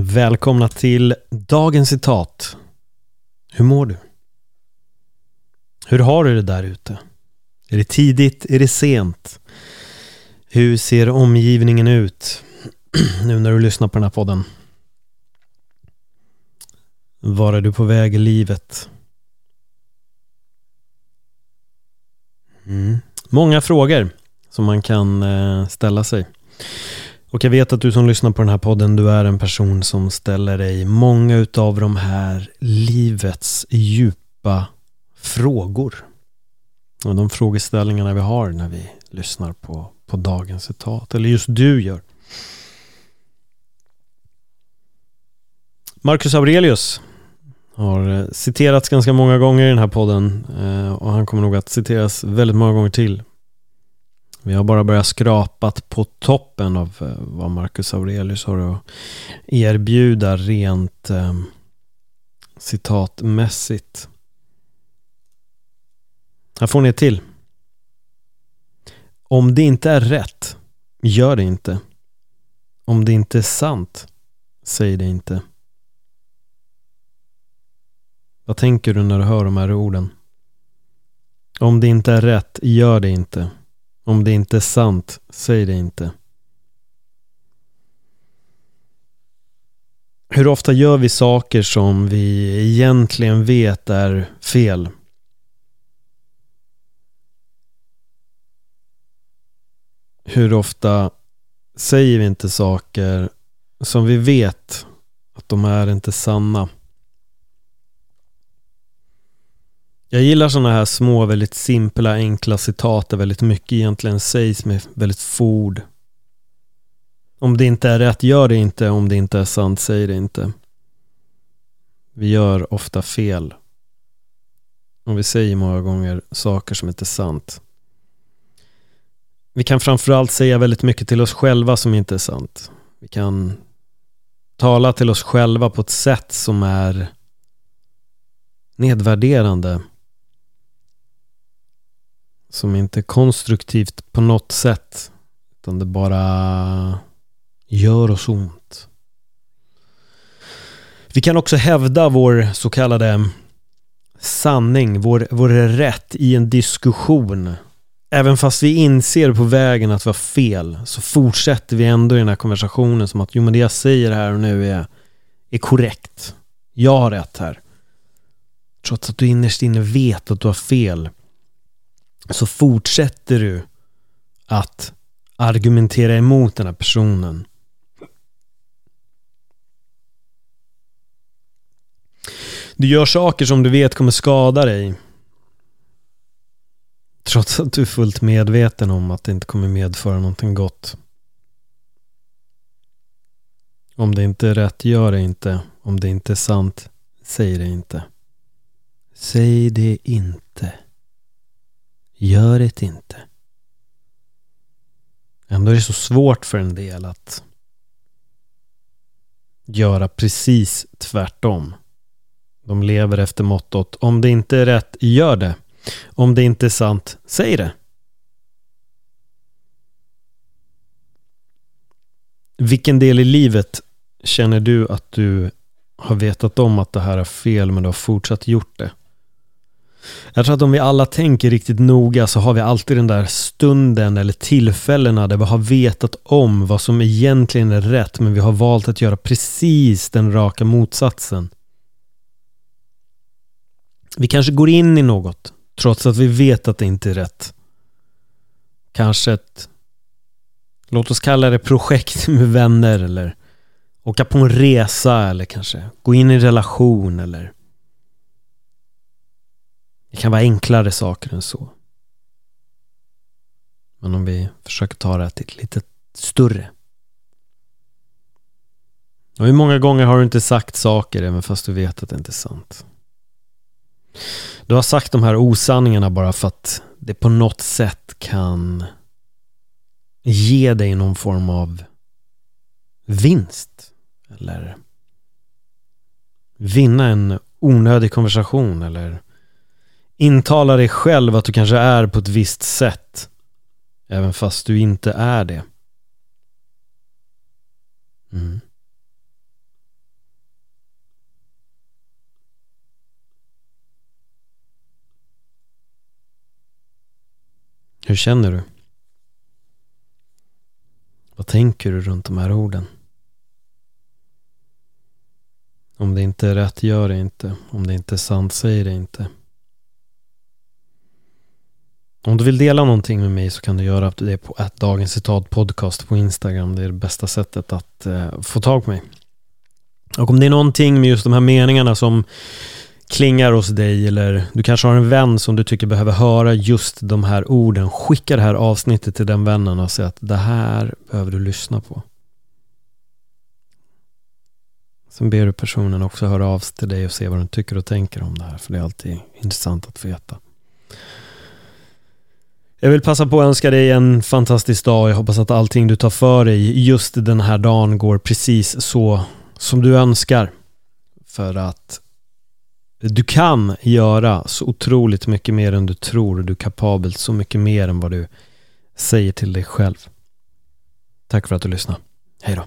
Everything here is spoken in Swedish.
Välkomna till dagens citat. Hur mår du? Hur har du det där ute? Är det tidigt? Är det sent? Hur ser omgivningen ut nu när du lyssnar på den här podden? Var är du på väg i livet? Mm. Många frågor som man kan eh, ställa sig. Och jag vet att du som lyssnar på den här podden, du är en person som ställer dig många utav de här livets djupa frågor. Och de frågeställningarna vi har när vi lyssnar på, på dagens citat, eller just du gör. Marcus Aurelius har eh, citerats ganska många gånger i den här podden eh, och han kommer nog att citeras väldigt många gånger till. Vi har bara börjat skrapat på toppen av eh, vad Marcus Aurelius har att erbjuda rent eh, citatmässigt. Här får ni ett till. Om det inte är rätt, gör det inte. Om det inte är sant, säg det inte. Vad tänker du när du hör de här orden? Om det inte är rätt, gör det inte. Om det inte är sant, säg det inte. Hur ofta gör vi saker som vi egentligen vet är fel? Hur ofta säger vi inte saker som vi vet att de är inte sanna? Jag gillar sådana här små, väldigt simpla, enkla citat där väldigt mycket egentligen sägs med väldigt få ord. Om det inte är rätt, gör det inte. Om det inte är sant, säg det inte. Vi gör ofta fel. Och vi säger många gånger saker som inte är sant. Vi kan framförallt säga väldigt mycket till oss själva som inte är sant. Vi kan tala till oss själva på ett sätt som är nedvärderande som inte är konstruktivt på något sätt. Utan det bara gör oss ont. Vi kan också hävda vår så kallade sanning, vår, vår rätt i en diskussion. Även fast vi inser på vägen att vi har fel så fortsätter vi ändå i den här konversationen som att jo men det jag säger här och nu är, är korrekt. Jag har rätt här. Trots att du innerst inne vet att du har fel så fortsätter du att argumentera emot den här personen. Du gör saker som du vet kommer skada dig. Trots att du är fullt medveten om att det inte kommer medföra någonting gott. Om det inte är rätt, gör det inte. Om det inte är sant, säg det inte. Säg det inte. Gör det inte. Ändå är det så svårt för en del att göra precis tvärtom. De lever efter mottot om det inte är rätt, gör det. Om det inte är sant, säg det. Vilken del i livet känner du att du har vetat om att det här är fel men du har fortsatt gjort det? Jag tror att om vi alla tänker riktigt noga så har vi alltid den där stunden eller tillfällena där vi har vetat om vad som egentligen är rätt men vi har valt att göra precis den raka motsatsen. Vi kanske går in i något trots att vi vet att det inte är rätt. Kanske ett, låt oss kalla det projekt med vänner eller åka på en resa eller kanske gå in i en relation eller det kan vara enklare saker än så. Men om vi försöker ta det till ett lite större. Och hur många gånger har du inte sagt saker även fast du vet att det inte är sant? Du har sagt de här osanningarna bara för att det på något sätt kan ge dig någon form av vinst. Eller vinna en onödig konversation eller intala dig själv att du kanske är på ett visst sätt, även fast du inte är det. Mm. Hur känner du? Vad tänker du runt de här orden? Om det inte är rätt, gör det inte. Om det inte är sant, säg det inte. Om du vill dela någonting med mig så kan du göra det på ett Dagens Citat Podcast på Instagram. Det är det bästa sättet att eh, få tag på mig. Och om det är någonting med just de här meningarna som klingar hos dig eller du kanske har en vän som du tycker behöver höra just de här orden. Skicka det här avsnittet till den vännen och säg att det här behöver du lyssna på. Sen ber du personen också höra av sig till dig och se vad den tycker och tänker om det här. För det är alltid intressant att veta. Jag vill passa på att önska dig en fantastisk dag. Jag hoppas att allting du tar för dig just den här dagen går precis så som du önskar. För att du kan göra så otroligt mycket mer än du tror. och Du är kapabel så mycket mer än vad du säger till dig själv. Tack för att du lyssnade. Hej då.